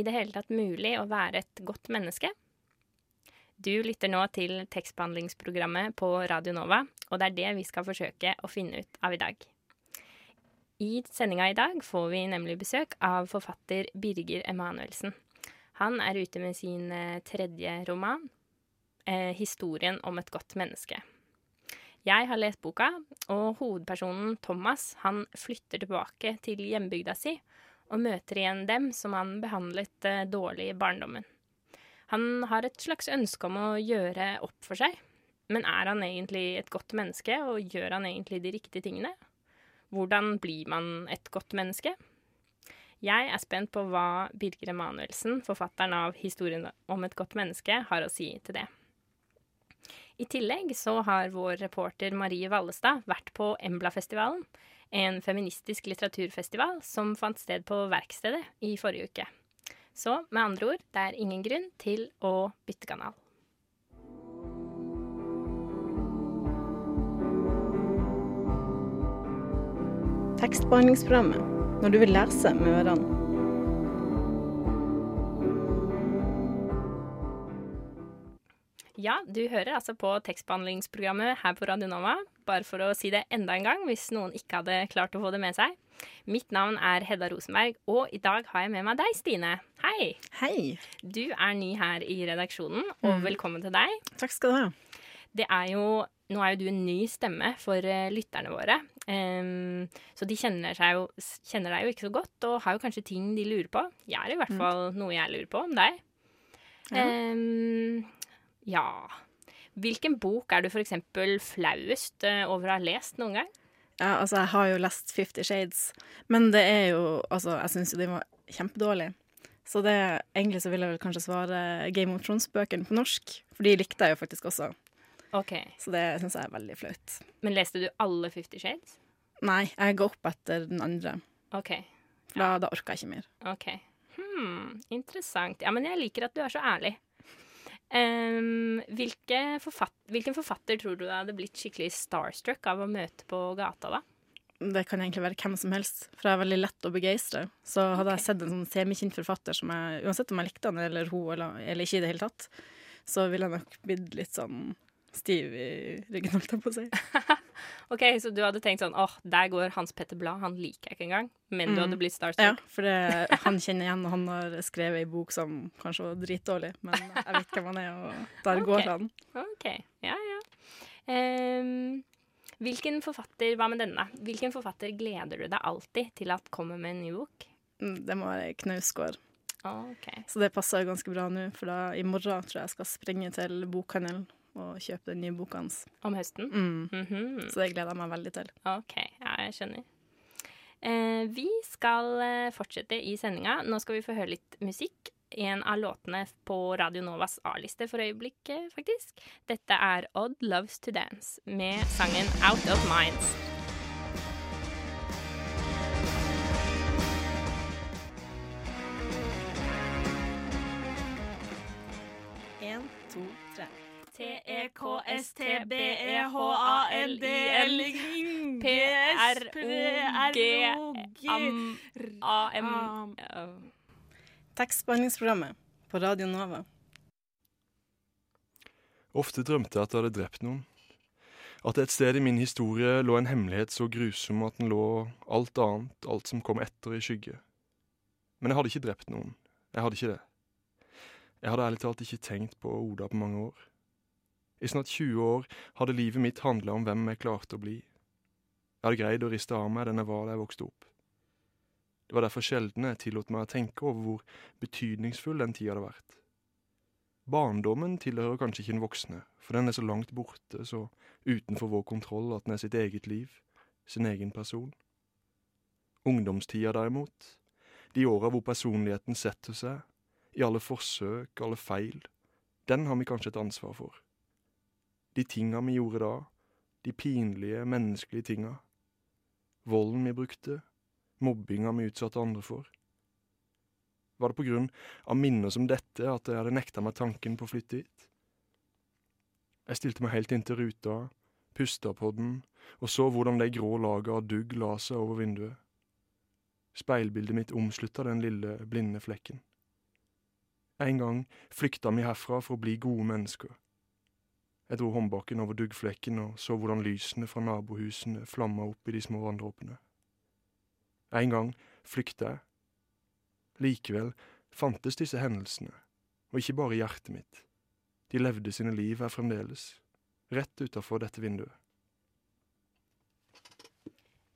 I det hele tatt mulig å være et godt menneske? Du lytter nå til tekstbehandlingsprogrammet på Radio Nova, og det er det vi skal forsøke å finne ut av i dag. I sendinga i dag får vi nemlig besøk av forfatter Birger Emanuelsen. Han er ute med sin eh, tredje roman, eh, 'Historien om et godt menneske'. Jeg har lest boka, og hovedpersonen Thomas han flytter tilbake til hjembygda si og møter igjen dem som han behandlet eh, dårlig i barndommen. Han har et slags ønske om å gjøre opp for seg, men er han egentlig et godt menneske, og gjør han egentlig de riktige tingene? Hvordan blir man et godt menneske? Jeg er spent på hva Birger Emanuelsen, forfatteren av 'Historien om et godt menneske', har å si til det. I tillegg så har vår reporter Marie Vallestad vært på Embla-festivalen, en feministisk litteraturfestival som fant sted på Verkstedet i forrige uke. Så med andre ord, det er ingen grunn til å bytte kanal. Tekstbehandlingsprogrammet når du vil lese med ørene. Ja, du hører altså på tekstbehandlingsprogrammet her på Radio Nova. Bare for å si det enda en gang, hvis noen ikke hadde klart å få det med seg. Mitt navn er Hedda Rosenberg, og i dag har jeg med meg deg, Stine. Hei! Hei. Du er ny her i redaksjonen, og velkommen til deg. Takk skal du ha. Det er jo Nå er jo du en ny stemme for eh, lytterne våre. Um, så de kjenner, jo, kjenner deg jo ikke så godt, og har jo kanskje ting de lurer på. Jeg er i hvert fall noe jeg lurer på om deg. Ja. Em, ja Hvilken bok er du eksempel flauest eh, over å ha lest noen gang? Ja, altså, jeg har jo lest Fifty Shades, men det er jo Altså, jeg syns jo de var kjempedårlige. Så det, egentlig så vil jeg vel kanskje svare Game of Thrones-bøkene på norsk, for de likte jeg jo faktisk også. Ok, Så det syns jeg er veldig flaut. Men leste du alle Fifty Shades? Nei, jeg ga opp etter den andre, OK. for da, da orka jeg ikke mer. Ok. Hmm, interessant. Ja, men jeg liker at du er så ærlig. Hvilke forfat hvilken forfatter tror du hadde blitt skikkelig starstruck av å møte på gata, da? Det kan egentlig være hvem som helst, for jeg er veldig lett å begeistre. Så hadde okay. jeg sett en sånn semikjent forfatter som jeg, uansett om jeg likte han eller hun eller, eller ikke i det hele tatt, så ville jeg nok blitt litt sånn stiv i ryggen, holdt jeg på å si. Ok, Så du hadde tenkt sånn åh, der går Hans Petter Blad, han liker jeg ikke engang. Men du Mm. hadde blitt Ja, for det, han kjenner igjen, og han har skrevet ei bok som kanskje var dritdårlig, men jeg vet hvem han er, og der okay. går han. Ok, ja, ja. Um, hvilken forfatter, Hva med denne? Hvilken forfatter gleder du deg alltid til at kommer med en ny bok? Mm, Det må være Knausgård. Ok. Så det passer ganske bra nå, for da i morgen tror jeg jeg skal springe til bokhandelen og kjøpe den nye boka hans. Om høsten? Mm. Mhm. Så det gleder jeg meg veldig til. Ok, ja, jeg skjønner. Eh, vi skal eh, fortsette i sendinga. Nå skal vi få høre litt musikk. En av låtene på Radio Novas A-liste for øyeblikket, faktisk. Dette er Odd Loves To Dance med sangen Out of Minds. T-E-K-S-T-B-E-H-A-L-D-L P-R-O-G-A-M Tekstbehandlingsprogrammet på Radio Nova. Ofte drømte jeg at jeg hadde drept noen. At et sted i min historie lå en hemmelighet så grusom at den lå alt annet, alt som kom etter, i skygge. Men jeg hadde ikke drept noen. Jeg hadde ikke det. Jeg hadde ærlig talt ikke tenkt på Oda på mange år. I snart 20 år hadde livet mitt handla om hvem jeg klarte å bli. Jeg hadde greid å riste av meg den jeg var da jeg vokste opp. Det var derfor sjelden jeg tillot meg å tenke over hvor betydningsfull den tida hadde vært. Barndommen tilhører kanskje ikke den voksne, for den er så langt borte, så utenfor vår kontroll at den er sitt eget liv, sin egen person. Ungdomstida derimot, De åra hvor personligheten setter seg, i alle forsøk, alle feil. Den har vi kanskje et ansvar for. De tinga vi gjorde da, de pinlige, menneskelige tinga. Volden vi brukte, mobbinga vi utsatte andre for. Var det på grunn av minner som dette at jeg hadde nekta meg tanken på å flytte hit? Jeg stilte meg helt inntil ruta, pusta på den og så hvordan det grå laget av dugg la seg over vinduet. Speilbildet mitt omslutta den lille, blinde flekken. En gang flykta vi herfra for å bli gode mennesker. Jeg dro håndbaken over duggflekken og så hvordan lysene fra nabohusene flamma opp i de små vanndråpene. En gang flykta jeg. Likevel fantes disse hendelsene, og ikke bare i hjertet mitt. De levde sine liv her fremdeles, rett utafor dette vinduet.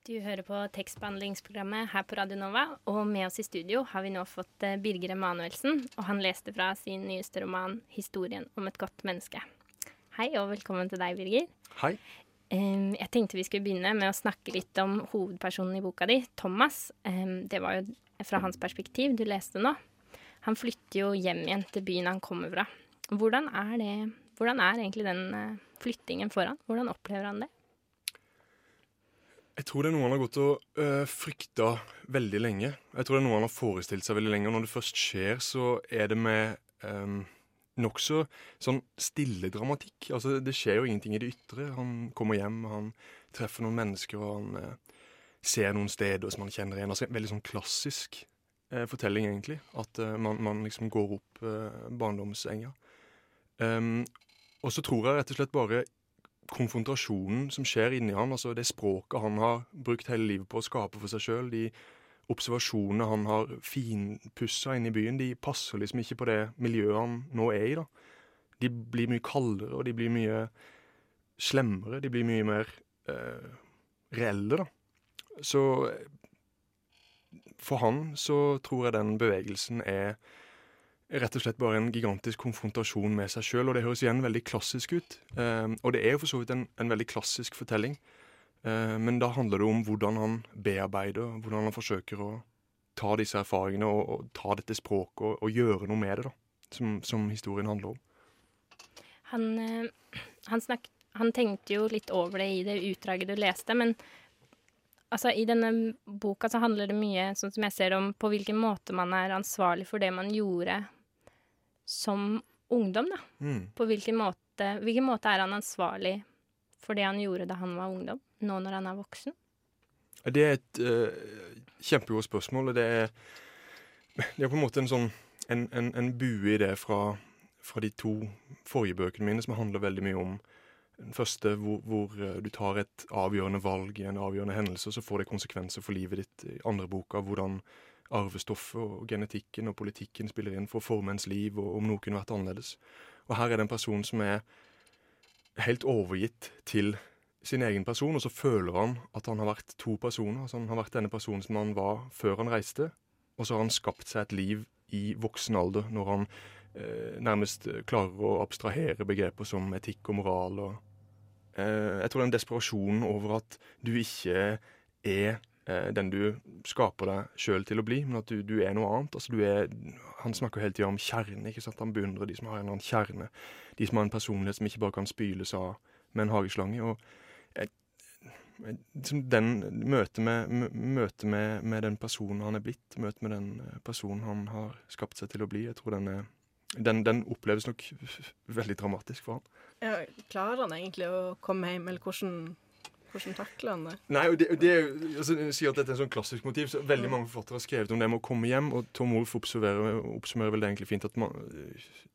Du hører på tekstbehandlingsprogrammet her på Radio Nova, og med oss i studio har vi nå fått eh, Birger Emanuelsen, og han leste fra sin nyeste roman 'Historien om et godt menneske'. Hei og velkommen til deg, Birger. Hei. Jeg tenkte vi skulle begynne med å snakke litt om hovedpersonen i boka di, Thomas. Det var jo fra hans perspektiv du leste nå. Han flytter jo hjem igjen til byen han kommer fra. Hvordan er, det, hvordan er egentlig den eh, flyttingen for han? Hvordan opplever han det? Jeg tror det er noe han har gått og øh, frykta veldig lenge. Jeg tror det er noe han har forestilt seg veldig lenge. Og når det først skjer, så er det med øh, nokså sånn stille dramatikk. Altså, det skjer jo ingenting i det ytre. Han kommer hjem, han treffer noen mennesker, og han eh, ser noen steder som han kjenner igjen. Altså, veldig sånn klassisk eh, fortelling, egentlig. At eh, man, man, liksom går opp øh, barndomsenga. Um, og så tror jeg rett og slett bare konfrontasjonen som skjer inni han, altså det språket han har brukt hele livet på å skape for seg sjøl, de observasjonene han har finpussa inne i byen, de passer liksom ikke på det miljøet han nå er i. da. De blir mye kaldere, og de blir mye slemmere. De blir mye mer eh, reelle, da. Så for han så tror jeg den bevegelsen er rett og slett bare en gigantisk konfrontasjon med seg sjøl. Og det høres igjen veldig klassisk ut. Eh, og det er jo for så vidt en, en veldig klassisk fortelling. Eh, men da handler det om hvordan han bearbeider, hvordan han forsøker å ta disse erfaringene og, og ta dette språket og, og, gjøre noe med det, da. Som, som historien handler om. Han, eh, han, snakket, han tenkte jo litt over det i det utdraget du leste, men altså, i denne boka så handler det mye, sånn som jeg ser det, om, på hvilken måte man er ansvarlig for det man gjorde som ungdom, da. Mm. På hvilken måte, hvilken måte er han ansvarlig for det han gjorde da han var ungdom, nå når han er voksen? Det er et uh, kjempegodt spørsmål. og det er, det er på en måte en sånn en, en, en bue i det fra, fra, de to forrige bøkene mine, som handler veldig mye om den første hvor, hvor uh, du tar et avgjørende valg i en avgjørende hendelse, og så får det konsekvenser for livet ditt. I andre boka hvordan arvestoffet og genetikken og politikken spiller inn for å forme ens liv, og om noe kunne vært annerledes. Og her er det en person som er helt overgitt til sin egen person, og så føler han at han har vært to personer. Altså han har vært denne personen som han var før han reiste, og så har han skapt seg et liv i voksen alder, når han eh, nærmest klarer å abstrahere begreper som etikk og moral. og eh, Jeg tror den desperasjonen over at du ikke er eh, den du skaper deg sjøl til å bli, men at du, du er noe annet. Altså, er, han snakker hele tida om kjerne. ikke sant? Han beundrer de som har en annen kjerne. De som har en personlighet som ikke bare kan spyles av med en hageslange. og jeg, den Møtet, med, møte med, med, den personen han er blitt, møtet med den eh, personen han har skapt seg til å bli, jeg tror den, er, den, den oppleves nok veldig dramatisk for han. Ja, klarer han egentlig å komme hjem, eller hvordan hvordan takler han det? Nei, det, det altså, Jeg sier at dette er en sånn klassisk motiv. så Veldig mange forfattere har skrevet om det med å komme hjem. Og Tom Wolff oppsummerer, oppsummerer vel det egentlig fint at man,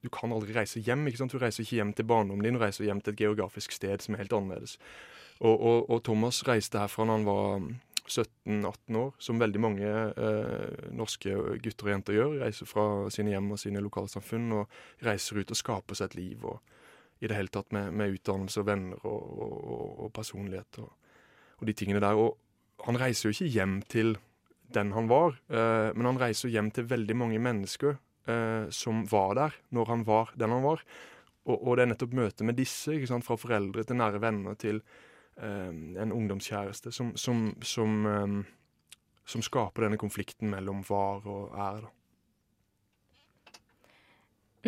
du kan aldri reise hjem. ikke sant? Du reiser ikke hjem til barndommen din, du reiser hjem til et geografisk sted som er helt annerledes. Og, og, og Thomas reiste herfra da han var 17-18 år, som veldig mange eh, norske gutter og jenter gjør. Reiser fra sine hjem og sine lokalsamfunn og reiser ut og skaper seg et liv. og i det hele tatt med, med utdannelse og venner og, og, og personlighet og, og, de tingene der. Og han reiser jo ikke hjem til den han var, eh, men han reiser hjem til veldig mange mennesker eh, som var der når han var den han var. Og, det er nettopp møtet med disse, ikke sant, fra foreldre til nære venner til eh, en ungdomskjæreste, som, som, som, eh, som skaper denne konflikten mellom var og er. da.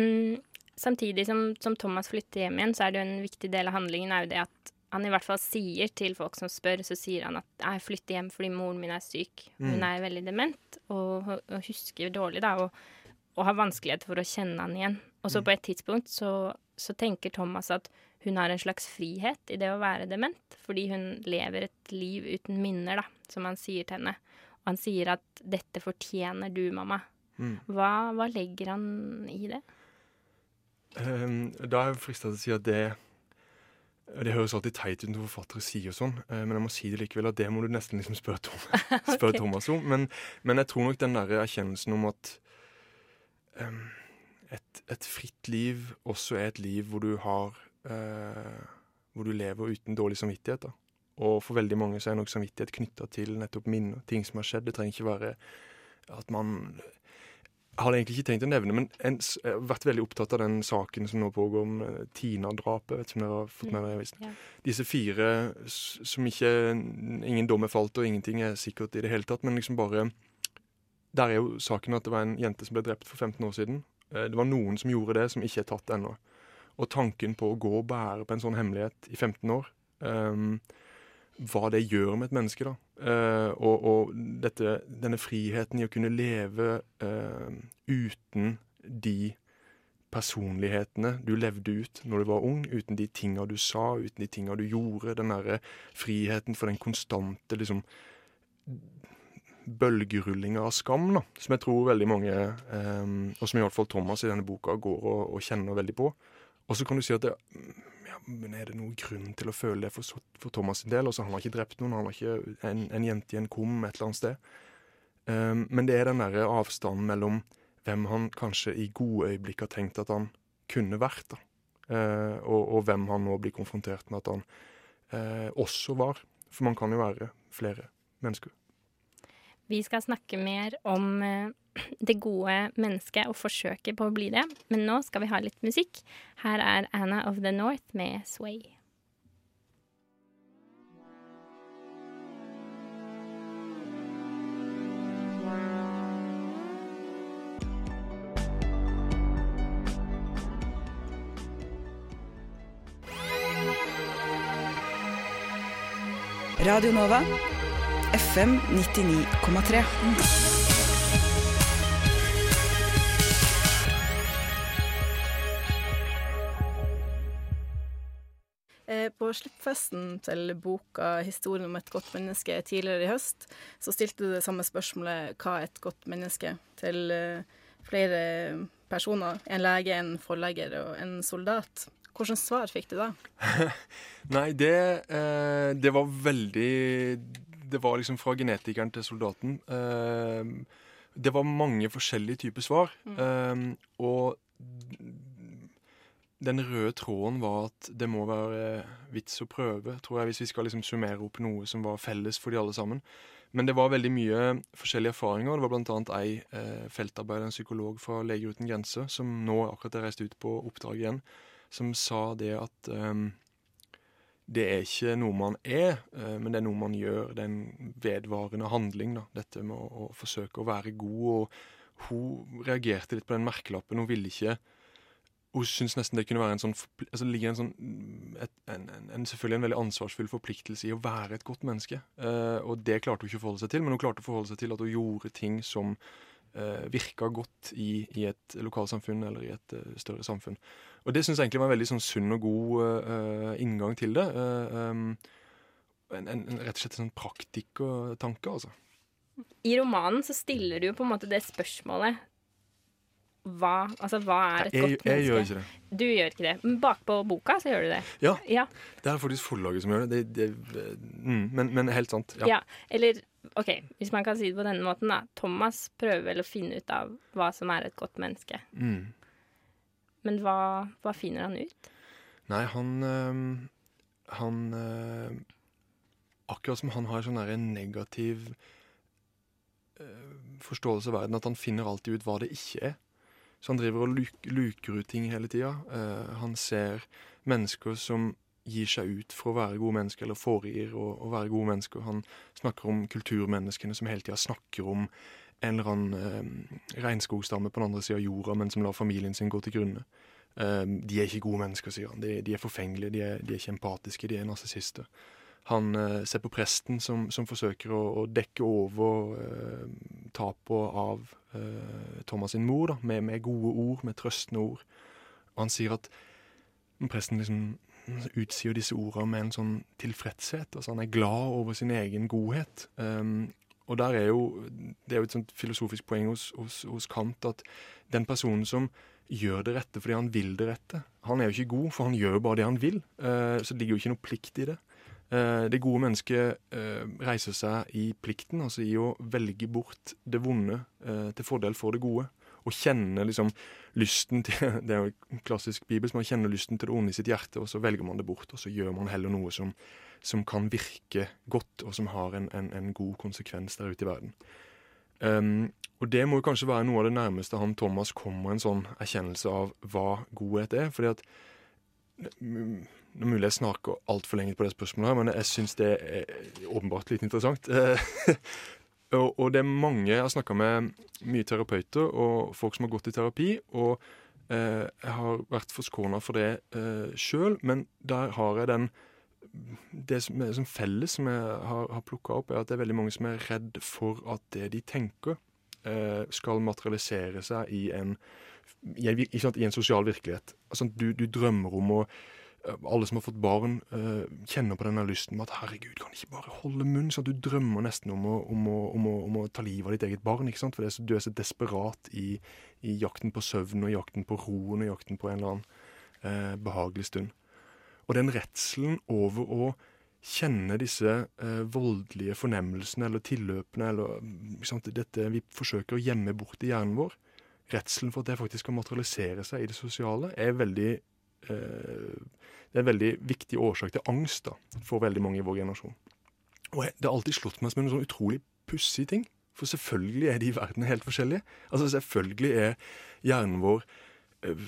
Mm, samtidig som, som Thomas flytter hjem igjen, så er det jo en viktig del av handlingen er jo det at han i hvert fall sier til folk som spør, så sier han at jeg flytter hjem fordi moren min er syk. Hun Mm. er veldig dement og, og husker dårlig, da, og, og har vanskeligheter for å kjenne han igjen. Og så Mm. på et tidspunkt så, så tenker Thomas at hun har en slags frihet i det å være dement, fordi hun lever et liv uten minner, da, som han sier til henne. Og han sier at 'dette fortjener du, mamma'. Mm. Hva, hva legger han i det? Ehm, da er jeg frista til å si at det Det høres alltid teit ut når forfattere sier sånn, eh, men jeg må si det likevel at det må du nesten liksom spørre, Tom, spørre okay. Thomas om. Men, men jeg tror nok den der erkjennelsen om at um, et, et fritt liv også er et liv hvor du har uh, Hvor du lever uten dårlig samvittighet. da. Og for veldig mange så er nok samvittighet knytta til nettopp minner, ting som har skjedd. Det trenger ikke være at man hadde egentlig ikke tenkt å nevne, men en, jeg har vært veldig opptatt av den saken som nå pågår om eh, Tina-drapet. Vet ikke om dere har fått med dere? Ja. Disse fire som ikke Ingen dom er falt, og ingenting er sikkert i det hele tatt, men liksom bare Der er jo saken at det var en jente som ble drept for 15 år siden. Eh, Det var noen som gjorde det, som ikke er tatt ennå. Og tanken på å gå og bære på en sånn hemmelighet i 15 år ehm, hva det gjør med et menneske. da. Eh, og og dette, denne friheten i å kunne leve eh, uten de personlighetene du levde ut når du var ung, uten de tinga du sa, uten de tinga du gjorde. Den derre friheten for den konstante liksom bølgerullinga av skam, da, som jeg tror veldig mange, eh, og som i hvert fall Thomas i denne boka går og, og kjenner veldig på. Og så kan du si at det, men er det noen grunn til å føle det for, for Thomas sin del? Også, han har ikke drept noen, han har ikke en, en jente i en kum et eller annet sted. Um, men det er den derre avstanden mellom hvem han kanskje i gode øyeblikk har tenkt at han kunne vært, da. Uh, og, og hvem han nå blir konfrontert med at han uh, også var. For man kan jo være flere mennesker. Vi skal snakke mer om eh, det gode mennesket og forsøket på å bli det, men nå skal vi ha litt musikk. Her er Anna of the North med Sway. Radio Nova. FM 99,3. Eh, På slippfesten til boka 'Historien om et godt menneske' tidligere i høst, så stilte du det samme spørsmålet 'Hva er et godt menneske?' til eh, flere personer. En lege, en forlegger og en soldat. Hvilket svar fikk du da? Nei, det, eh, det var veldig Det var liksom fra genetikeren til soldaten. Eh, det var mange forskjellige typer svar. Eh, og den røde tråden var at det må være vits å prøve, tror jeg, hvis vi skal liksom summere opp noe som var felles for de alle sammen. Men det var veldig mye forskjellige erfaringer. Det var bl.a. ei eh, feltarbeider, en psykolog fra Leger uten grenser, som nå akkurat er reist ut på oppdrag igjen, som sa det at ehm, det er ikke noe man er, eh, men det er noe man gjør. Det er en vedvarende handling, da. Dette med å, å forsøke å være god. Og hun reagerte litt på den merkelappen. Hun ville ikke Hun syntes nesten det kunne være en sånn altså, ligger en sånn et, en, en, Selvfølgelig en veldig ansvarsfull forpliktelse i å være et godt menneske. Eh, og det klarte hun ikke å forholde seg til, men hun klarte å forholde seg til at hun gjorde ting som uh, virka godt i, i et lokalsamfunn eller i et uh, større samfunn. Og det syns jeg egentlig var en veldig sånn sunn og god uh, inngang til det. Uh, um, en, en, rett og slett en sånn praktikertanke, altså. I romanen så stiller du jo på en måte det spørsmålet hva, altså, hva er et jeg, godt jeg gjør ikke det. Du gjør ikke det. Men bakpå boka så gjør du det. Ja, Ja. det er faktisk forlaget som gjør det. det, det mm, men, men helt sant. Ja. ja. Eller OK, hvis man kan si det på denne måten, da. Thomas prøver vel å finne ut av hva som er et godt menneske. Mm. Men hva, hva finner han ut? Nei, han øhm, Han øh, Akkurat som han har en sånn der negativ øh, forståelse av verden, at han finner alltid ut hva det ikke er. Så han driver og luk, luker ut ting hele tida. han ser mennesker som gir seg ut for å være gode mennesker, eller foregir å være gode mennesker. Han snakker om kulturmenneskene som hele tida snakker om en eller annen eh, regnskogstamme på den andre sida av jorda, men som lar familien sin gå til grunne. Eh, de er ikke gode mennesker, sier han. De, de er forfengelige, de er, de er ikke empatiske, de er narsissister. Han eh, ser på presten som, som forsøker å, å, dekke over eh, tapet av eh, Thomas sin mor, da, med, med, gode ord, med trøstende ord. Og han sier at presten liksom utsier disse ordene med en sånn tilfredshet. altså Han er glad over sin egen godhet. Um, og der er jo, Det er jo et sånt filosofisk poeng hos, hos, hos, Kant at den personen som gjør det rette fordi han vil det rette, han er jo ikke god, for han gjør jo bare det han vil. Uh, så det ligger jo ikke noe plikt i det. Uh, det gode mennesket uh, reiser seg i plikten, altså i å velge bort det vonde til fordel for det gode. Og kjenne liksom lysten til Det er jo klassisk bibelsk. Man kjenner lysten til det onde i sitt hjerte, og så velger man det bort. Og så gjør man heller noe som som kan virke godt, og som har en, en, en god konsekvens der ute i verden. Um, og det må jo kanskje være noe av det nærmeste han Thomas kommer en sånn erkjennelse av hva godhet er. fordi at Nå er mulig jeg snakker altfor lenge på det spørsmålet, her, men jeg syns det er åpenbart litt interessant. og, og, det er mange Jeg har snakka med mye terapeuter og folk som har gått i terapi. og eh, jeg har vært forskåna for det eh, sjøl, men der har jeg den det som er som felles som jeg har, har plukka opp, er at det er veldig mange som er redd for at det de tenker, eh, skal materialisere seg i en, i en, i en sosial virkelighet. Altså, du, du, drømmer om å Alle som har fått barn, eh, kjenner på denne lysten med at 'herregud, kan ikke bare holde munn?' sånn at Du drømmer nesten om å, om å, om å, om å ta livet av ditt eget barn. ikke sant? For så, du er så desperat i, i, jakten på søvn og jakten på roen og jakten på en eller annen eh, behagelig stund. Og den redselen over å kjenne disse eh, voldelige fornemmelsene eller tilløpene eller sant, dette vi forsøker å gjemme bort i hjernen vår, redselen for at det faktisk kan materialisere seg i det sosiale, er veldig det er en veldig viktig årsak til angst da, for veldig mange i vår generasjon. Og Det har alltid slått meg som en sånn utrolig pussig ting. For selvfølgelig er de i verden helt forskjellige. Altså Selvfølgelig er hjernen vår øh,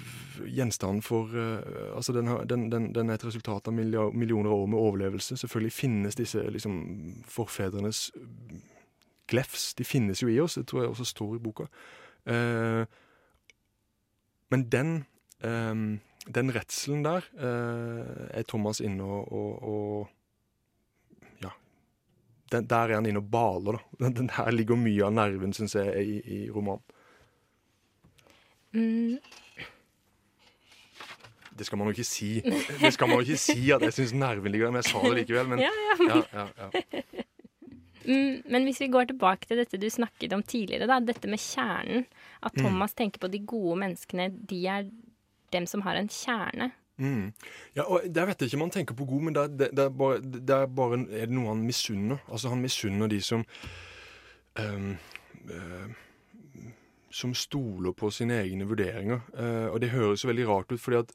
gjenstand for øh, Altså, den, den, den, den, er et resultat av millioner av år med overlevelse. Selvfølgelig finnes disse liksom, forfedrenes glefs. De finnes jo i oss, det tror jeg også står i boka. Uh, men den um, den redselen der uh, er Thomas inne og, og, og Ja. Den, der er han inne og baler, da. Den, der ligger mye av nerven, syns jeg, i, i romanen. Mm. Det skal man jo ikke si. Det skal man jo ikke si at jeg syns nerven ligger der, men jeg sa det likevel. Men, ja, ja. Ja, ja, mm, men hvis vi går tilbake til dette du snakket om tidligere, da, dette med kjernen. At mm. Thomas mm. tenker på de gode menneskene. De er dem som har en kjerne. Mm. Ja, og Der vet jeg ikke om han tenker på god, men det, det, det, er, bare, det er, bare, er det noe han misunner. Altså Han misunner de som um, uh, Som stoler på sine egne vurderinger. Uh, og det høres jo veldig rart ut, fordi at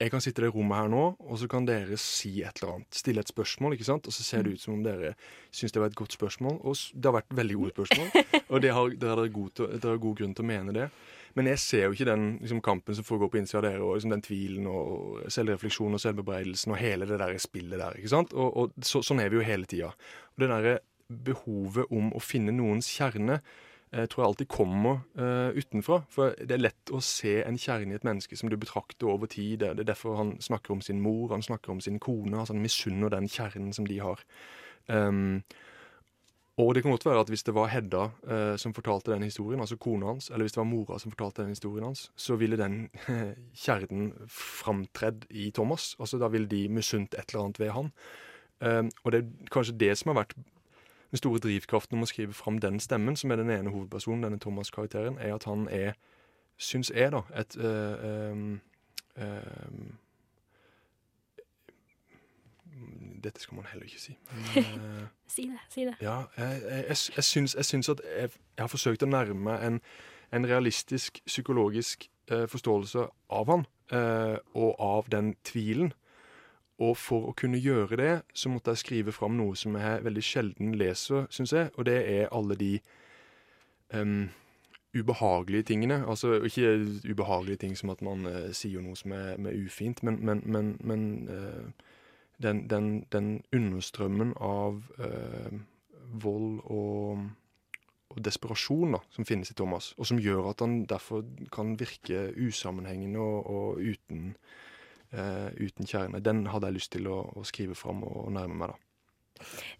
jeg kan sitte i det rommet her nå, og så kan dere si et eller annet. Stille et spørsmål, ikke sant? og så ser det ut som om dere syns det var et godt spørsmål. Og det har vært veldig gode spørsmål, og det har, dere, har god, dere har god grunn til å mene det. Men jeg ser jo ikke den liksom, kampen som foregår på innsida av dere, og liksom, den tvilen og selvrefleksjon og selvbebreidelsen og hele det der spillet der. ikke sant? Og, og så, sånn er vi jo hele tida. Og det derre behovet om å finne noens kjerne eh, tror jeg alltid kommer eh, utenfra. For det er lett å se en kjerne i et menneske som du betrakter over tid. Det er derfor han snakker om sin mor, han snakker om sin kone. altså Han misunner den kjernen som de har. Um, og det kan godt være at hvis det var Hedda eh, som fortalte den historien, altså kona hans, eller hvis det var mora som fortalte den historien hans, så ville den kjernen framtredd i Thomas. Altså Da ville de misunt et eller annet ved han. Eh, og det er kanskje det som har vært den store drivkraften om å skrive fram den stemmen, som er den ene hovedpersonen, denne Thomas-karakteren, er at han er, syns jeg, da, et eh, um, um, Dette skal man heller ikke si. Men, uh, si det. Si det. Ja, jeg, jeg, jeg, jeg, syns, jeg syns at jeg, har forsøkt å nærme meg en, en realistisk psykologisk eh, forståelse av han, og av den tvilen og for å kunne gjøre det, så måtte jeg skrive fram noe som jeg veldig sjelden leser, syns jeg, og det er alle de um, ubehagelige tingene. Altså ikke ubehagelige ting som at man uh, sier noe som er, er ufint, men, men, men, men uh, den, den, den understrømmen av eh, vold og, og desperasjon som finnes i Thomas, og som gjør at han derfor kan virke usammenhengende og, og uten, eh, uten kjerne. Den hadde jeg lyst til å, å skrive fram og, og nærme meg, da.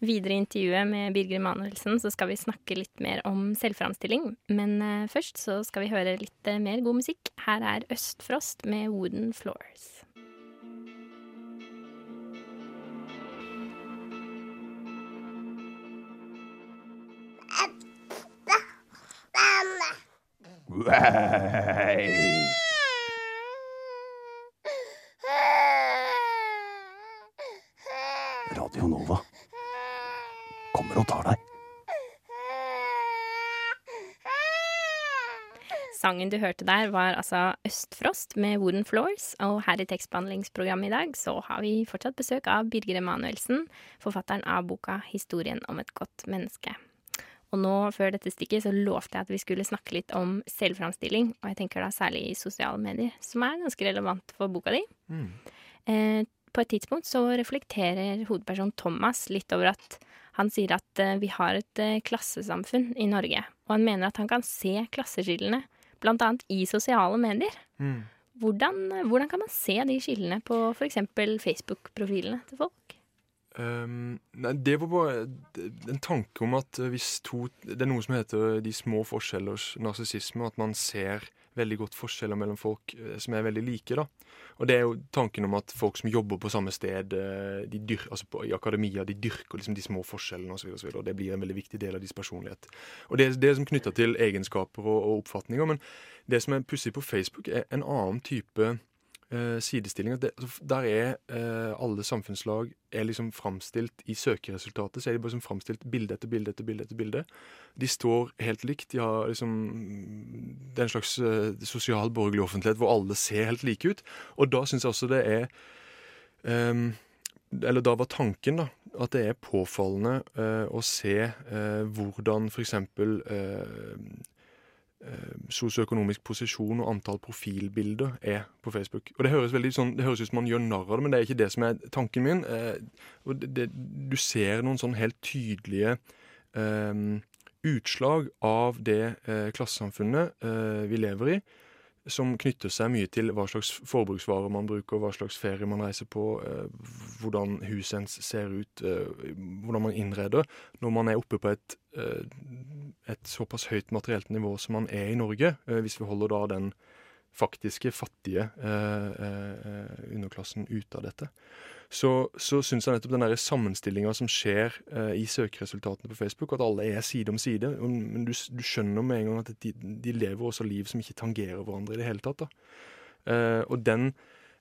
Videre i intervjuet med Birger Manuelsen så skal vi snakke litt mer om selvframstilling. Men eh, først så skal vi høre litt eh, mer god musikk. Her er Østfrost med Wooden Floors. Radio Nova kommer og tar deg. Sangen du hørte der, var altså Østfrost med Wooden Floors. Og her i tekstbehandlingsprogrammet i dag så har vi fortsatt besøk av Birger Emanuelsen, forfatteren av boka 'Historien om et godt menneske'. Og nå, før dette stikket, så lovte jeg at vi skulle snakke litt om selvframstilling. Og jeg tenker da særlig i sosiale medier, som er ganske relevant for boka di. Eh, på et tidspunkt så reflekterer hovedpersonen Thomas litt over at han sier at eh, vi har et eh, klassesamfunn i Norge, og han mener at han kan se klasseskillene, blant annet i sosiale medier. Hvordan, hvordan kan man se de skillene på f.eks. Facebook-profilene til folk? Um, nei, det var bare en tanke om at hvis to Det er noe som heter de små forskjellers narsissisme. At man ser veldig godt forskjeller mellom folk eh, som er veldig like. da. Og det er jo tanken om at folk som jobber på samme sted eh, dyr, altså på, i akademia, de dyrker liksom de små forskjellene osv. Og, så videre, og det blir en veldig viktig del av deres personlighet. Og det, det er som knytta til egenskaper og, og oppfatninger. Men det som er pussig på Facebook, er en annen type eh, sidestilling. At det, der er uh, alle samfunnslag er liksom framstilt i søkeresultatet. Så er de bare som framstilt bilde etter bilde etter bilde. etter bilde. De står helt likt. De har liksom Det er en slags uh, sosial borgerlig offentlighet hvor alle ser helt like ut. Og da syns jeg også det er um, Eller da var tanken, da, at det er påfallende uh, å se uh, hvordan f.eks. Uh, sosioøkonomisk posisjon og antall profilbilder er på Facebook. Og Det høres veldig sånn, det høres ut som man gjør narr av det, men det er ikke det som er tanken min. Eh, og det, det, du ser noen sånn helt tydelige eh, utslag av det eh, klassesamfunnet eh, vi lever i, som knytter seg mye til hva slags forbruksvarer man bruker, hva slags ferie man reiser på, eh, hvordan huset ens ser ut, eh, hvordan man innreder. Når man er oppe på et, eh, et såpass høyt materielt nivå som man er i Norge, hvis vi holder da den faktiske, fattige underklassen ute av dette, så, så syns jeg nettopp den sammenstillinga som skjer eh, i søkeresultatene på Facebook, at alle er side om side, men du, du skjønner med en gang at de, de lever også liv som ikke tangerer hverandre i det hele tatt. Eh, og den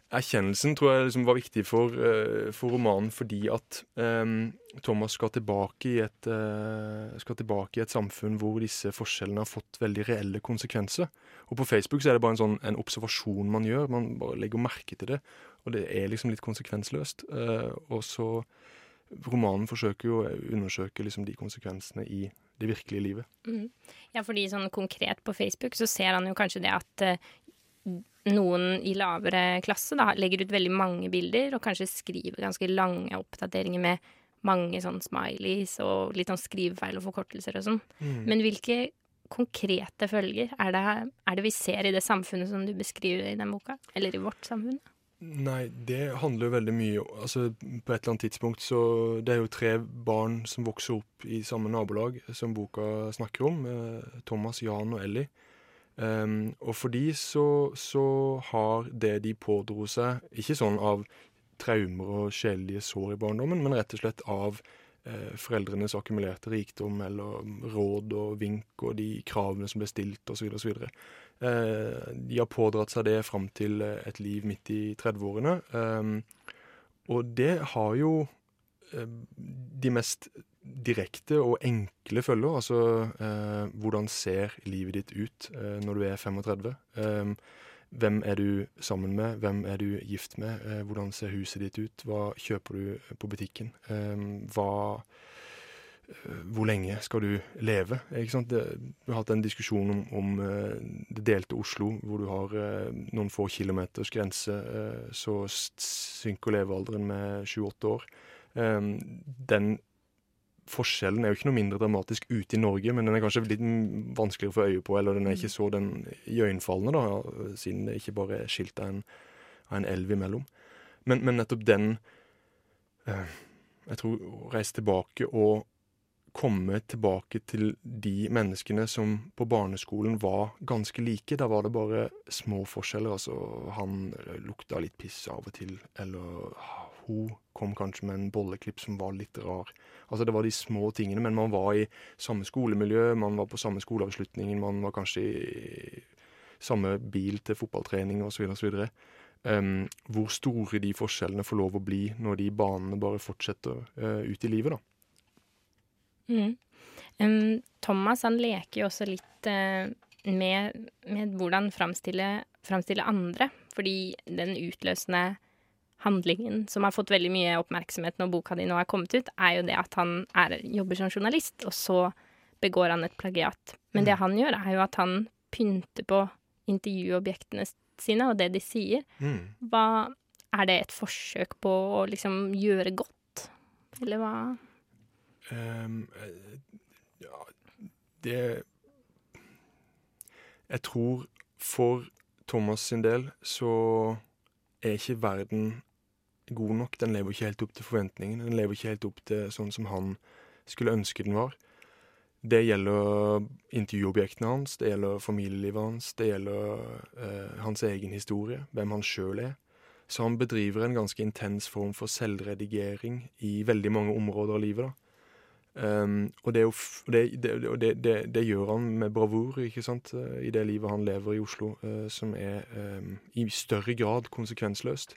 erkjennelsen tror jeg liksom var viktig for, eh, for romanen fordi at um, Thomas skal tilbake, i et, uh, skal tilbake i et samfunn hvor disse forskjellene har fått veldig reelle konsekvenser. Og på Facebook så er det bare en sånn en observasjon man gjør. Man bare legger merke til det. Og det er liksom litt konsekvensløst. Uh, og så Romanen forsøker jo å undersøke liksom de konsekvensene i det virkelige livet. Mm. Ja, fordi sånn konkret på Facebook så ser han jo kanskje det at eh, noen i lavere klasse da, legger ut veldig mange bilder, og kanskje skriver ganske lange oppdateringer med mange sånn smileys og litt sånn skrivefeil og forkortelser og sånn. Men hvilke konkrete følger er det, er det vi ser i det samfunnet som du beskriver i den boka? Eller i vårt samfunn? Nei, det handler jo veldig mye Altså, På et eller annet tidspunkt så Det er jo tre barn som vokser opp i samme nabolag, som boka snakker om. eh, Thomas, Jan og Ellie. Em, og for de så, så har det de pådro seg, ikke sånn av traumer og sjelelige sår i barndommen, men rett og slett av eh, foreldrenes akkumulerte rikdom eller råd og vink og de kravene som ble stilt osv. osv. Eh, de har pådratt seg det fram til et liv midt i 30-årene. Um, og det har jo eh, de mest direkte og enkle følger. Altså eh, hvordan ser livet ditt ut eh, når du er 35? Eh, hvem er du sammen med? Hvem er du gift med? Eh, hvordan ser huset ditt ut? Hva kjøper du på butikken? Um, hva eh, hvor lenge skal du leve? Det, vi har hatt en diskusjon om, om eh, det delte Oslo, hvor du har eh, noen få kilometers grense, eh, så synker levealderen med sju-åtte år. Eh, den forskjellen er jo ikke noe mindre dramatisk ute i Norge, men den er kanskje litt vanskeligere å få øye på, eller den er ikke så den iøynefallende, da, siden det ikke bare er skilt av en, av en elv imellom. Men, men nettopp den eh, Jeg tror å reise tilbake og komme tilbake til de menneskene som på barneskolen var ganske like. Da var det bare små forskjeller. Altså, han lukta litt piss av og til, eller hun kom kanskje med en bolleklipp som var litt rar. Altså, det var de små tingene, men man var i samme skolemiljø, man var på samme skoleavslutningen, man var kanskje i samme bil til fotballtrening osv. osv. Um, hvor store de forskjellene får lov å bli når de banene bare fortsetter uh, ut i livet, da. Mm. Um, Thomas han leker jo også litt uh, med, med hvordan framstille, andre. Fordi den utløsende handlingen som har fått veldig mye oppmerksomhet når boka di nå er kommet ut, er jo det at han er, jobber som journalist, og så begår han et plagiat. Men det han gjør, er jo at han pynter på intervjuobjektene sine og det de sier. Hva Er det et forsøk på å liksom gjøre godt? Eller hva? Um, ja, det Jeg tror for Thomas sin del så er ikke verden god nok. Den lever ikke helt opp til forventningene. Den lever ikke helt opp til sånn som han skulle ønske den var. Det gjelder intervjuobjektene hans, det gjelder familielivet hans, det gjelder eh, hans egen historie, hvem han sjøl er. Så han bedriver en ganske intens form for selvredigering i veldig mange områder av livet. da. Um, og det, det, det, det gjør han med bravur ikke sant? eh, i det livet han lever i Oslo, uh, som er um, i større grad konsekvensløst.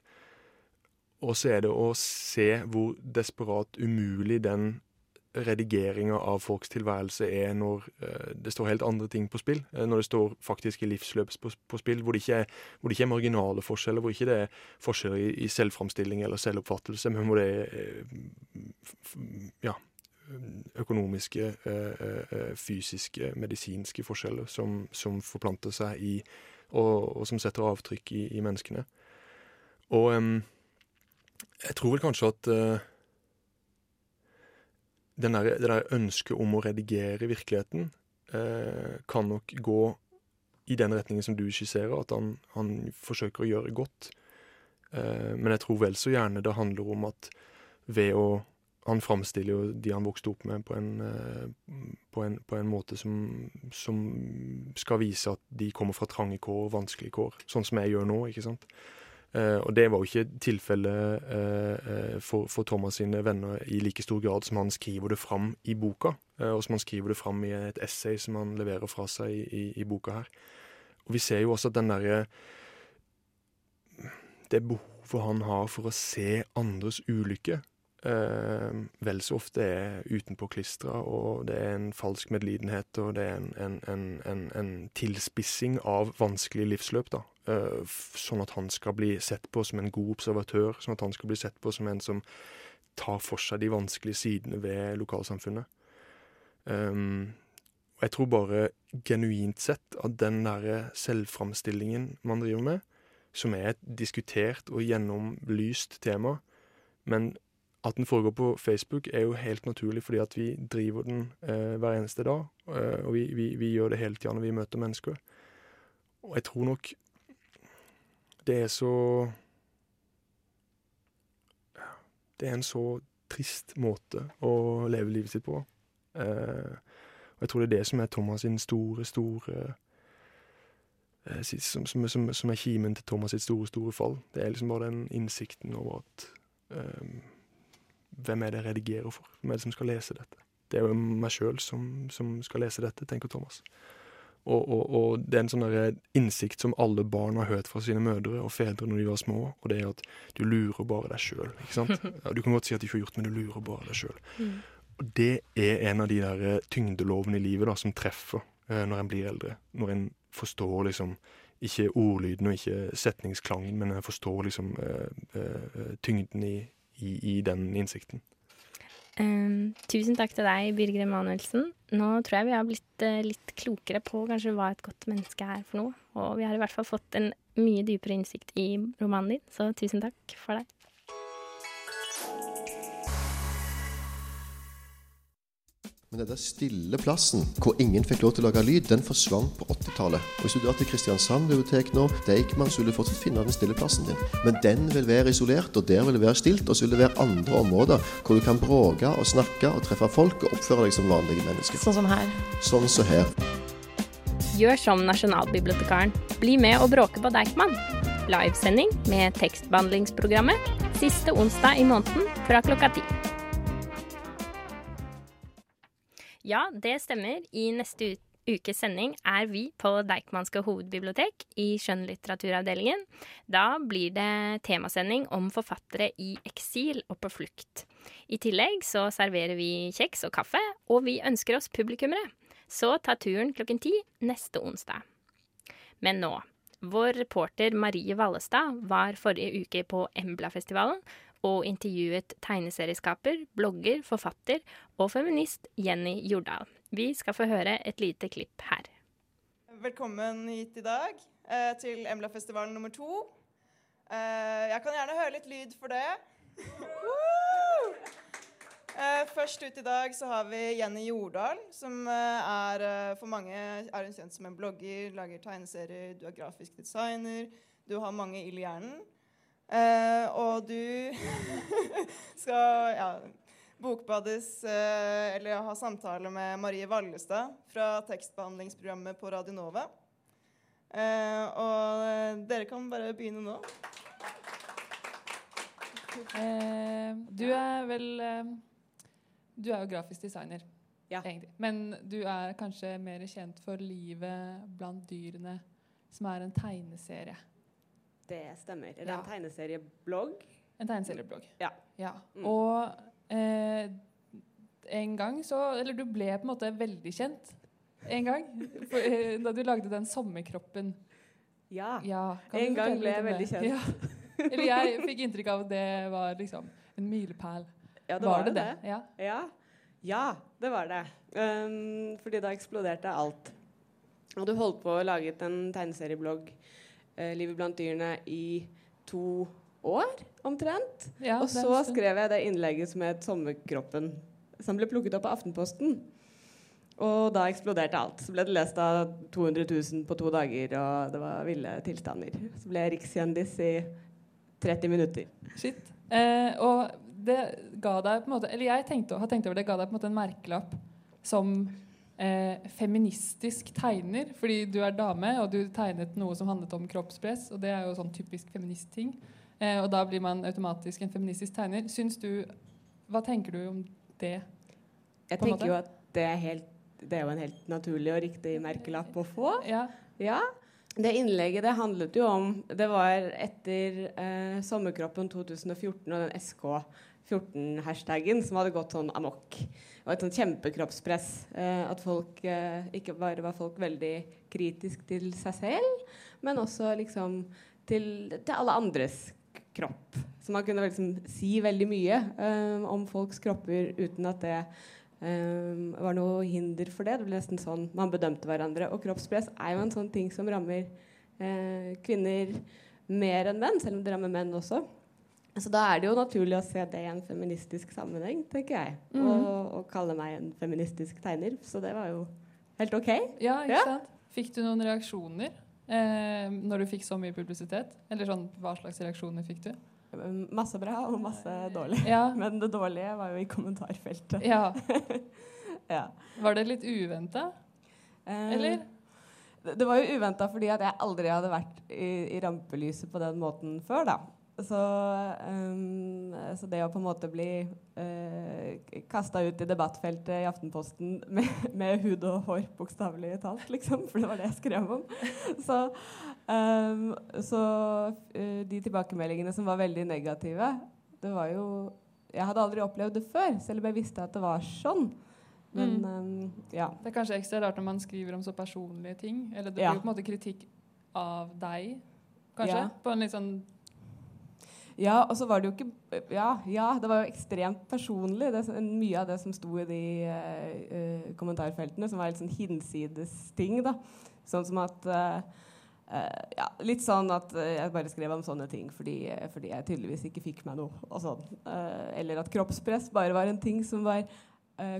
Og så er det å se hvor desperat umulig den redigeringa av folks tilværelse er når eh, det står helt andre ting på spill. eh, når det står faktiske livsløp på, på spill, hvor det, er, hvor det ikke er marginale forskjeller, hvor ikke det er forskjeller i, i selvframstilling eller selvoppfattelse, men hvor det er eh, ja, økonomiske, fysiske, medisinske forskjeller som, som forplanter seg i og, og som setter avtrykk i, i menneskene. Og em, jeg tror vel kanskje at uh, den der, det der ønsket om å redigere virkeligheten uh, kan nok gå i den retningen som du skisserer, at han, han forsøker å gjøre godt. Uh, men jeg tror vel så gjerne det handler om at ved å Han framstiller jo de han vokste opp med, på en, uh, på en, på en måte som, som skal vise at de kommer fra trange kår og vanskelige kår, sånn som jeg gjør nå, ikke sant. Eh, og det var jo ikke tilfellet eh, eh, for, for Thomas sine venner i like stor grad som han skriver det fram i boka, og som han skriver det fram i et essay som han leverer fra seg i, i, i boka her. Og vi ser jo også at den derre Det behovet han har for å se andres ulykke, eh, vel så ofte er utenpåklistra, og det er en falsk medlidenhet, og det er en, en, en, en tilspissing av vanskelige livsløp, da. Sånn at han skal bli sett på som en god observatør, sånn at han skal bli sett på som en som tar for seg de vanskelige sidene ved lokalsamfunnet. Um, og jeg tror bare genuint sett at den derre selvframstillingen man driver med, som er et diskutert og gjennomlyst tema, men at den foregår på Facebook er jo helt naturlig fordi at vi driver den eh, hver eneste dag, eh, og vi, vi, vi gjør det hele tida når vi møter mennesker. Og jeg tror nok det er så Det er en så trist måte å leve livet sitt på. Eh, og jeg tror det er det som er Thomas sin store, store eh, som, som, som, som er kimen til Thomas sitt store, store fall. Det er liksom bare den innsikten over at eh, Hvem er det jeg redigerer for? Hvem er det som skal lese dette? Det er jo meg sjøl som, som skal lese dette, tenker Thomas. Og, og, og det er en sånn innsikt som alle barn har hørt fra sine mødre og fedre når de var små, og det er at du lurer bare deg sjøl. Ja, du kan godt si at du ikke har gjort men du lurer bare deg sjøl. Og det er en av de der eh, tyngdelovene i livet da, som treffer eh, når en blir eldre. Når en forstår liksom ikke ordlyden og ikke setningsklangen, men en forstår liksom eh, eh, tyngden i, i, i den innsikten. Ehm, tusen takk til deg, Birger Emanuelsen. Nå tror jeg vi har blitt uh, litt klokere på kanskje hva et godt menneske er for noe. Og vi har i hvert fall fått en mye dypere innsikt i romanen din, så tusen takk for det. Men den stille plassen hvor ingen fikk lov til å lage lyd, den forsvant på 80-tallet. Og Hvis du drar til Kristiansand bibliotek nå, Deichman, så vil du fortsatt finne den stille plassen din. Men den vil være isolert, og der vil det være stilt. Og så vil det være andre områder hvor du kan bråke og snakke og treffe folk og oppføre deg som vanlige mennesker. Sånn som her. Sånn som her. Gjør som Nasjonalbibliotekaren. Bli med og bråke på Deichman. Livesending med tekstbehandlingsprogrammet siste onsdag i måneden fra klokka ti. Ja, det stemmer. I neste ukes sending er vi på Deichmanske hovedbibliotek i skjønnlitteraturavdelingen. Da blir det temasending om forfattere i eksil og på flukt. I tillegg så serverer vi kjeks og kaffe, og vi ønsker oss publikummere. Så ta turen klokken ti neste onsdag. Men nå. Vår reporter Marie Vallestad var forrige uke på Embla-festivalen og intervjuet tegneserieskaper, blogger, forfatter og feminist Jenny Jordal. Vi skal få høre et lite klipp her. Velkommen hit i dag eh, til Embla-festivalen nummer to. Eh, jeg kan gjerne høre litt lyd for det. Eh, først ut i dag så har vi Jenny Jordal, som eh, er eh, for mange er hun kjent som en blogger, lager tegneserier, du er grafisk designer, du har mange ild i hjernen. Eh, og du skal ja, bokbades uh, eller ha samtale med Marie Vallestad fra tekstbehandlingsprogrammet på Radio Nova. Eh, og dere kan bare begynne nå. Du er vel Du er jo grafisk designer, egentlig. Men du er kanskje mer kjent for livet blant dyrene, som er en tegneserie. Det stemmer. Det er Ja. en tegneserieblogg. En tegneserieblogg. Ja. Ja. Mm. Og eh, en gang så Eller du ble på en måte veldig kjent en gang. Eh, da du lagde den sommerkroppen. Ja. Ja, En gang ble jeg veldig kjent. Ja. Eller jeg fikk inntrykk av at det var liksom en milepæl. Ja, det var, var det det? det. Ja. Ja. ja, det var det. Um, fordi da eksploderte alt. Og du holdt på å lage en tegneserieblogg, eh, 'Livet blant dyrene', i to år omtrent. Ja, og så skrev jeg det innlegget som het 'Sommerkroppen', som ble plukket opp av Aftenposten. Og da eksploderte alt. Så ble det lest av 200 000 på to dager, og det var ville tilstander. Så ble jeg rikskjendis i 30 minutter. Shit. Eh, og det ga deg på en måte Eller jeg tenkte, har tenkt over det ga deg på en måte en merkelapp som eh, feministisk tegner. Fordi du er dame, og du tegnet noe som handlet om kroppspress. Og det er jo sånn typisk feministting. Eh, og da blir man automatisk en feministisk tegner. Syns du Hva tenker du om det? Jeg tenker jo at det er, helt, det er jo en helt naturlig og riktig merkelapp å få. Ja. Ja. Det innlegget det handlet jo om Det var etter eh, Sommerkroppen 2014 og den SK14-hashtagen som hadde gått sånn amok. Og et sånn kjempekroppspress. Eh, at folk eh, ikke bare var folk veldig kritisk til seg selv, men også liksom til, til alle andres kropp. Så man kunne liksom si veldig mye eh, om folks kropper uten at det eh, var noe hinder for det. Det ble nesten sånn man bedømte hverandre. Og kroppspress er jo en sånn ting som rammer eh, kvinner mer enn menn, selv om det rammer menn også. Så da er det jo naturlig å se det i en feministisk sammenheng, tenker jeg. Mm. Og, og kalle meg en feministisk tegner. Så det var jo helt OK. Ja, ikke Ja. sant? Fikk du noen reaksjoner eh, når du fikk så mye publisitet? Eller sånn, hva slags reaksjoner fikk du? Masse bra og masse dårlig. Ja. Men det dårlige var jo i kommentarfeltet. Ja. ja. Var det litt uventa? Eh, Eller? Det, det var jo uventa fordi at jeg aldri hadde vært i, i rampelyset på den måten før, da. Så, um, så det å på en måte bli uh, kasta ut i debattfeltet i Aftenposten med, med hud og hår, bokstavelig talt, liksom, for det var det jeg skrev om Så, um, så uh, de tilbakemeldingene som var veldig negative, det var jo Jeg hadde aldri opplevd det før, selv om jeg visste at det var sånn. Men Mm. um, ja. Det er kanskje ekstra rart når man skriver om så personlige ting. Eller det blir jo på en måte kritikk av deg, kanskje? Ja. På en litt sånn Ja, og så var det jo ikke Ja, ja det var jo ekstremt personlig. Det, mye av det som sto i de uh, kommentarfeltene, som var litt sånn hinsides ting. da. Sånn som at uh, uh, ja, Litt sånn at jeg bare skrev om sånne ting fordi, fordi jeg tydeligvis ikke fikk meg noe. og sånn. eller at kroppspress bare var en ting som var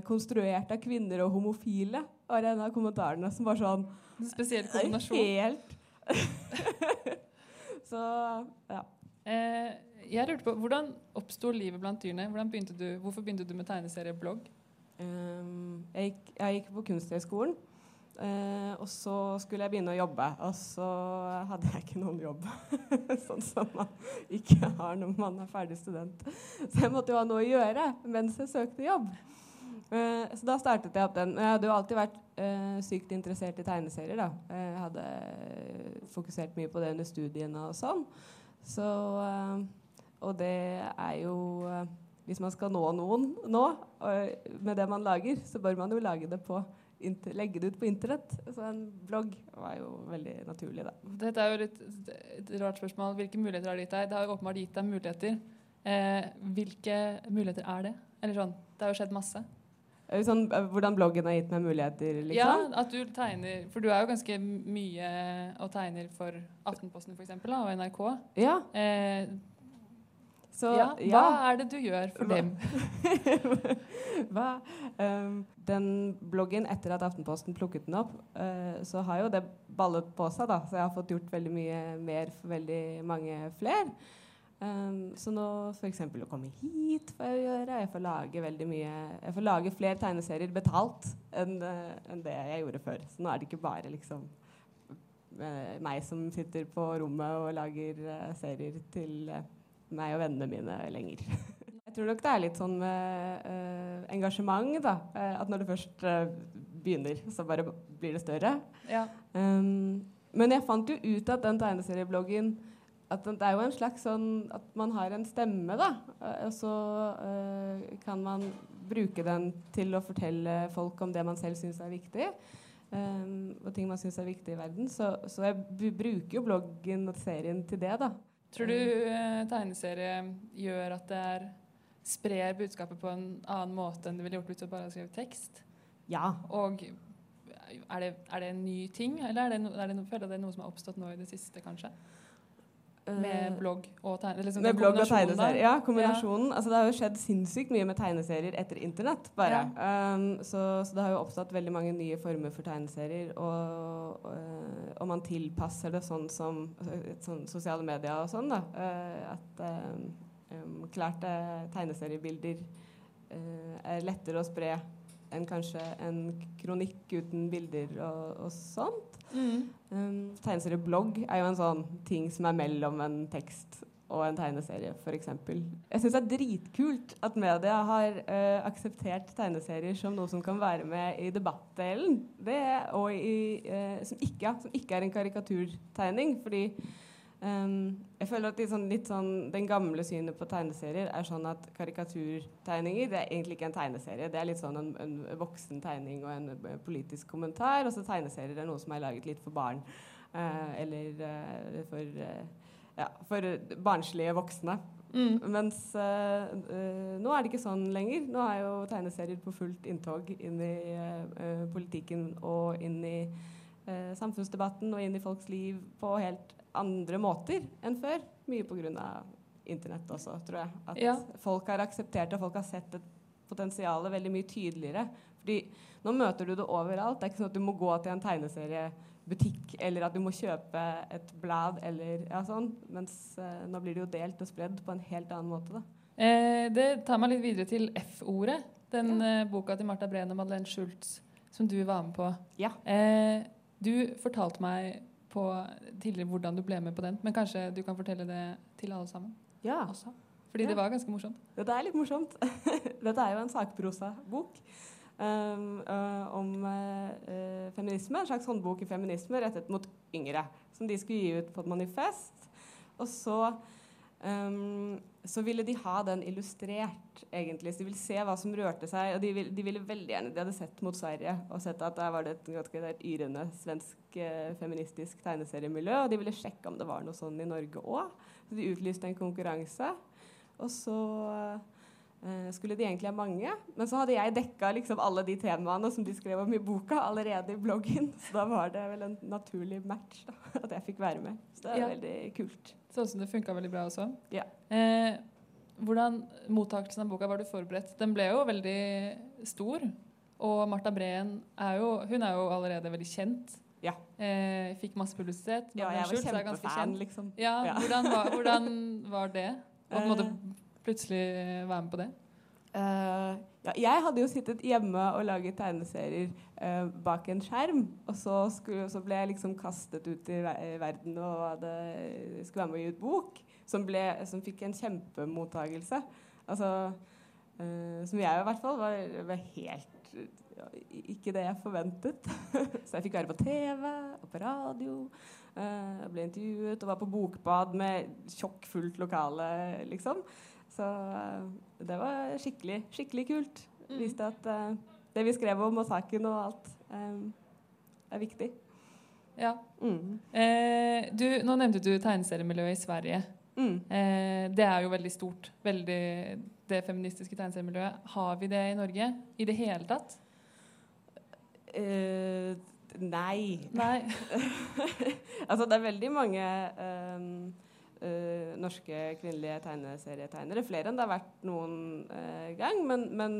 konstruert av kvinner og homofile. var en av kommentarene som var sånn Spesiell kombinasjon. Helt Så ja. Eh, jeg lurte på, Hvordan oppsto livet blant dyrene? Begynte du, hvorfor begynte du med tegneserieblogg? Um, jeg, jeg, gikk, på Kunsthøgskolen. Uh, og så skulle jeg begynne å jobbe, og så hadde jeg ikke noen jobb. sånn som man ikke har når man er ferdig student. Så jeg måtte jo ha noe å gjøre mens jeg søkte jobb. Uh, så da startet jeg opp den. Jeg hadde jo alltid vært uh, sykt interessert i tegneserier. da. Jeg hadde fokusert mye på det under studiene og sånn. Så uh, Og det er jo Hvis man skal nå noen nå med det man lager, så bør man jo lage det på legge det ut på internett. Så en blogg var jo veldig naturlig, da. Dette er jo litt et rart spørsmål. Hvilke muligheter har det gitt deg? Det har jo åpenbart gitt deg muligheter. Eh, hvilke muligheter er det? Eller sånn, Det har jo skjedd masse. Sånn, hvordan bloggen har gitt meg muligheter, liksom? Ja, at du tegner For du er jo ganske mye og tegner for Aftenposten for eksempel, og NRK. Ja. Eh, så, ja, hva ja. er det du gjør for hva? dem? hva? Um, den bloggen, etter at Aftenposten plukket den opp, uh, så har jo det ballet på seg. da, Så jeg har fått gjort veldig mye mer for veldig mange flere. Um, så nå f.eks. å komme hit får jeg gjøre. Jeg får lage veldig mye Jeg får lage flere tegneserier betalt enn uh, en det jeg gjorde før. Så nå er det ikke bare liksom uh, meg som sitter på rommet og lager uh, serier til meg og vennene mine lenger. jeg tror nok det er litt sånn med engasjement, da. at når det først begynner, så bare blir det større. Ja. Um, men jeg fant jo ut at den tegneseriebloggen at det er jo en slags sånn at man har en stemme, da. Og så uh, kan man bruke den til å fortelle folk om det man selv syns er viktig. Um, og ting man syns er viktig i verden. Så, så jeg bruker jo bloggen og serien til det, da. Tror du uh, tegneserie gjør at det er sprer budskapet på en annen måte enn det ville gjort hvis du bare hadde skrevet tekst? Ja. Og er det, er det en ny ting, eller er det, no, er det, no, føler det er noe som har oppstått nå i det siste, kanskje? Med blogg og tegneserier? Liksom med blogg og tegneserier, Ja, kombinasjonen. Ja. Altså, det har jo skjedd sinnssykt mye med tegneserier etter internett. bare. Ja. Um, så, så, det har jo oppstått veldig mange nye former for tegneserier. Og, og, og man tilpasser det sånn som sånn, sosiale medier og sånn. da, uh, At um, klart uh, tegneseriebilder uh, er lettere å spre enn kanskje en kronikk uten bilder og, og sånt. Mm. Um, tegneserieblogg er jo en sånn ting som er mellom en tekst og en tegneserie, f.eks. Jeg syns det er dritkult at media har uh, akseptert tegneserier som noe som kan være med i debattdelen. Det, og i, uh, som, ikke, som, ikke, er en karikaturtegning. Fordi Um, jeg føler at sånn, sånn, Den gamle synet på tegneserier er sånn at karikaturtegninger det er egentlig ikke en tegneserie. Det er litt sånn en, en voksen tegning og en, en politisk kommentar. Og så tegneserier er noe som er laget litt for barn. Uh, eller uh, for, uh, ja, for barnslige voksne. Mm. Mens nå er det ikke sånn lenger. Nå er jo tegneserier på fullt inntog inn i politikken og inn i samfunnsdebatten og inn i folks liv på helt andre måter enn før. Mye pga. internett også, tror jeg. At ja. folk har akseptert det, folk har sett et potensial veldig mye tydeligere. Fordi nå møter du det overalt. Det er ikke sånn at du må gå til en tegneseriebutikk, eller at du må kjøpe et blad, eller ja, sånn. Mens eh, nå blir det jo delt og spredd på en helt annen måte, da. Eh, det tar meg litt videre til F-ordet. Den ja. eh, boka til Martha Breen og Madeleine Schultz som du var med på. Ja. Eh, du fortalte meg på tidligere hvordan du ble med på den. Men kanskje du kan fortelle det til alle sammen? Ja. Også. Fordi ja. det var ganske morsomt. Dette er litt morsomt. Dette er jo en sakprosabok um, uh, om uh, feminisme. En slags håndbok i feminisme rettet mot yngre. Som de skulle gi ut på et manifest. Og så Um, så ville de ha den illustrert, egentlig. Så de ville se hva som rørte seg. Og de ville, de ville veldig gjerne De hadde sett mot Sverige og sett at der var det et ganske yrende svensk eh, feministisk tegneseriemiljø. Og de ville sjekke om det var noe sånn i Norge òg. Så de utlyste en konkurranse. Og så eh, skulle de egentlig ha mange. Men så hadde jeg dekka liksom alle de temaene som de skrev om i boka, allerede i bloggen. Så da var det vel en naturlig match da, at jeg fikk være med. Så det er Ja. veldig kult. Sånn som det funka veldig bra også. Ja. Eh, hvordan mottakelsen av boka var du forberedt? Den ble jo veldig stor. Og Marta Breen er jo, hun er jo allerede veldig kjent. Ja. Eh, fikk masse publisitet. Ja, jeg var kjempefan, liksom. Ja, Ja. Hvordan, var, hvordan var det? Og på en måte Eh. Plutselig være med på det? Uh, ja, jeg hadde jo sittet hjemme og laget tegneserier uh, bak en skjerm. Og så, skulle, så ble jeg liksom kastet ut i ver i verden og hadde, skulle være med å gi ut bok. Som, ble, som fikk en kjempemottagelse. Altså, uh, som jeg i hvert fall var, var helt ja, ikke det jeg forventet. så jeg fikk være på TV og på radio. Uh, ble intervjuet og var på bokbad med tjokkfullt lokale, liksom. Så eh, det var skikkelig, skikkelig kult. Mm. Viste at uh, det vi skrev om og saken og alt, um, er viktig. Ja. Mm. Eh, du, nå nevnte du tegneseriemiljøet i Sverige. Mm. Eh, det er jo veldig stort. Veldig, det feministiske tegneseriemiljøet. Har vi det i Norge i det hele tatt? Eh, nei. Nei. altså, det er veldig mange ehm, eh, norske kvinnelige tegneserietegnere. Flere enn det har vært noen uh, gang. Men, men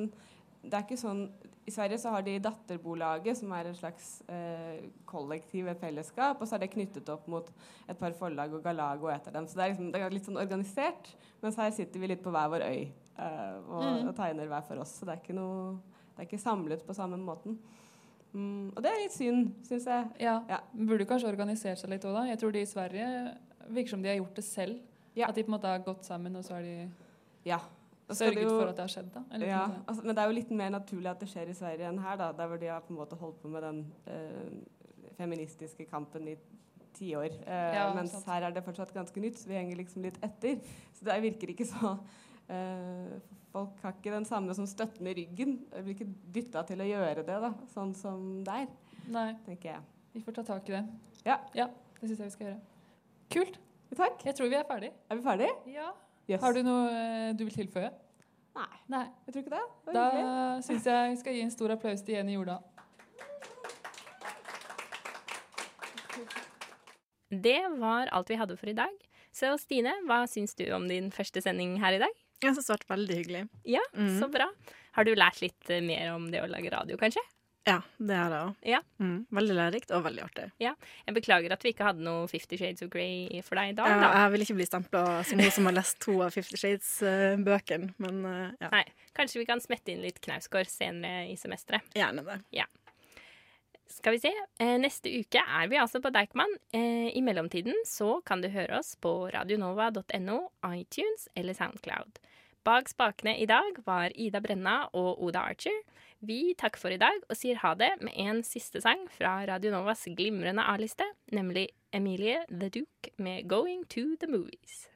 det er ikke sånn I Sverige så har de Datterbolaget, som er et slags uh, kollektiv, et fellesskap. Og så er det knyttet opp mot et par forlag og Galago etter dem. Så det er, liksom, det er litt sånn organisert. Mens her sitter vi litt på hver vår øy og, Mm. og tegner hver for oss. Så det er ikke, noe, det er ikke samlet på samme måten. Mm, og det er litt synd, syns jeg. Ja. Burde kanskje organisert seg litt òg, da. Jeg tror de i Sverige virker som de har gjort det selv. At de på en måte har gått sammen, og så har de Ja. Sørget jo- for at det har skjedd. da. Eller ja, altså, men det er jo litt mer naturlig at det skjer i Sverige enn her, da, der hvor de har på en måte holdt på med den øh, feministiske kampen i tiår. Øh, Ja, mens sant. her er det fortsatt ganske nytt, så vi henger liksom litt etter. Så det virker ikke så øh, Folk har ikke den samme som støtten i ryggen. De blir ikke dytta til å gjøre det, da, sånn som der, Nei. tenker jeg. Vi får ta tak i det. Ja. det syns jeg vi skal gjøre. Kult. Takk. Jeg tror vi er ferdig. Er vi ferdig? Ja. Yes. Har du noe eh, du vil tilføye? Nei. Nei. Jeg tror ikke det. det Da syns jeg vi skal gi en stor applaus til Jenny Jordal. Det var alt vi hadde for i dag. Så Stine, hva syns du om din første sending her i dag? Jeg syns det har vært veldig hyggelig. Ja, mm. så bra. Har du lært litt eh, mer om det å lage radio, kanskje? Ja, det er det òg. Ja. Mm, veldig lærerikt og veldig artig. ja. Jeg beklager at vi ikke hadde noe Fifty Shades of Grey for deg i dag, Ja, da. jeg vil ikke bli stempla som hun som har lest to av Fifty Shades-bøkene, men uh, ja. Nei, kanskje vi kan smette inn litt Knausgård senere i semesteret. Gjerne det. Ja. Skal vi se. Eh, neste uke er vi altså på Deichman. Eh, I mellomtiden så kan du høre oss på radionova.no, iTunes eller Soundcloud. Bak spakene i dag var Ida Brenna og Oda Archer. Vi takker for i dag og sier ha det med en siste sang fra Radio Novas glimrende A-liste, nemlig Emilie The Duke med 'Going to the Movies'.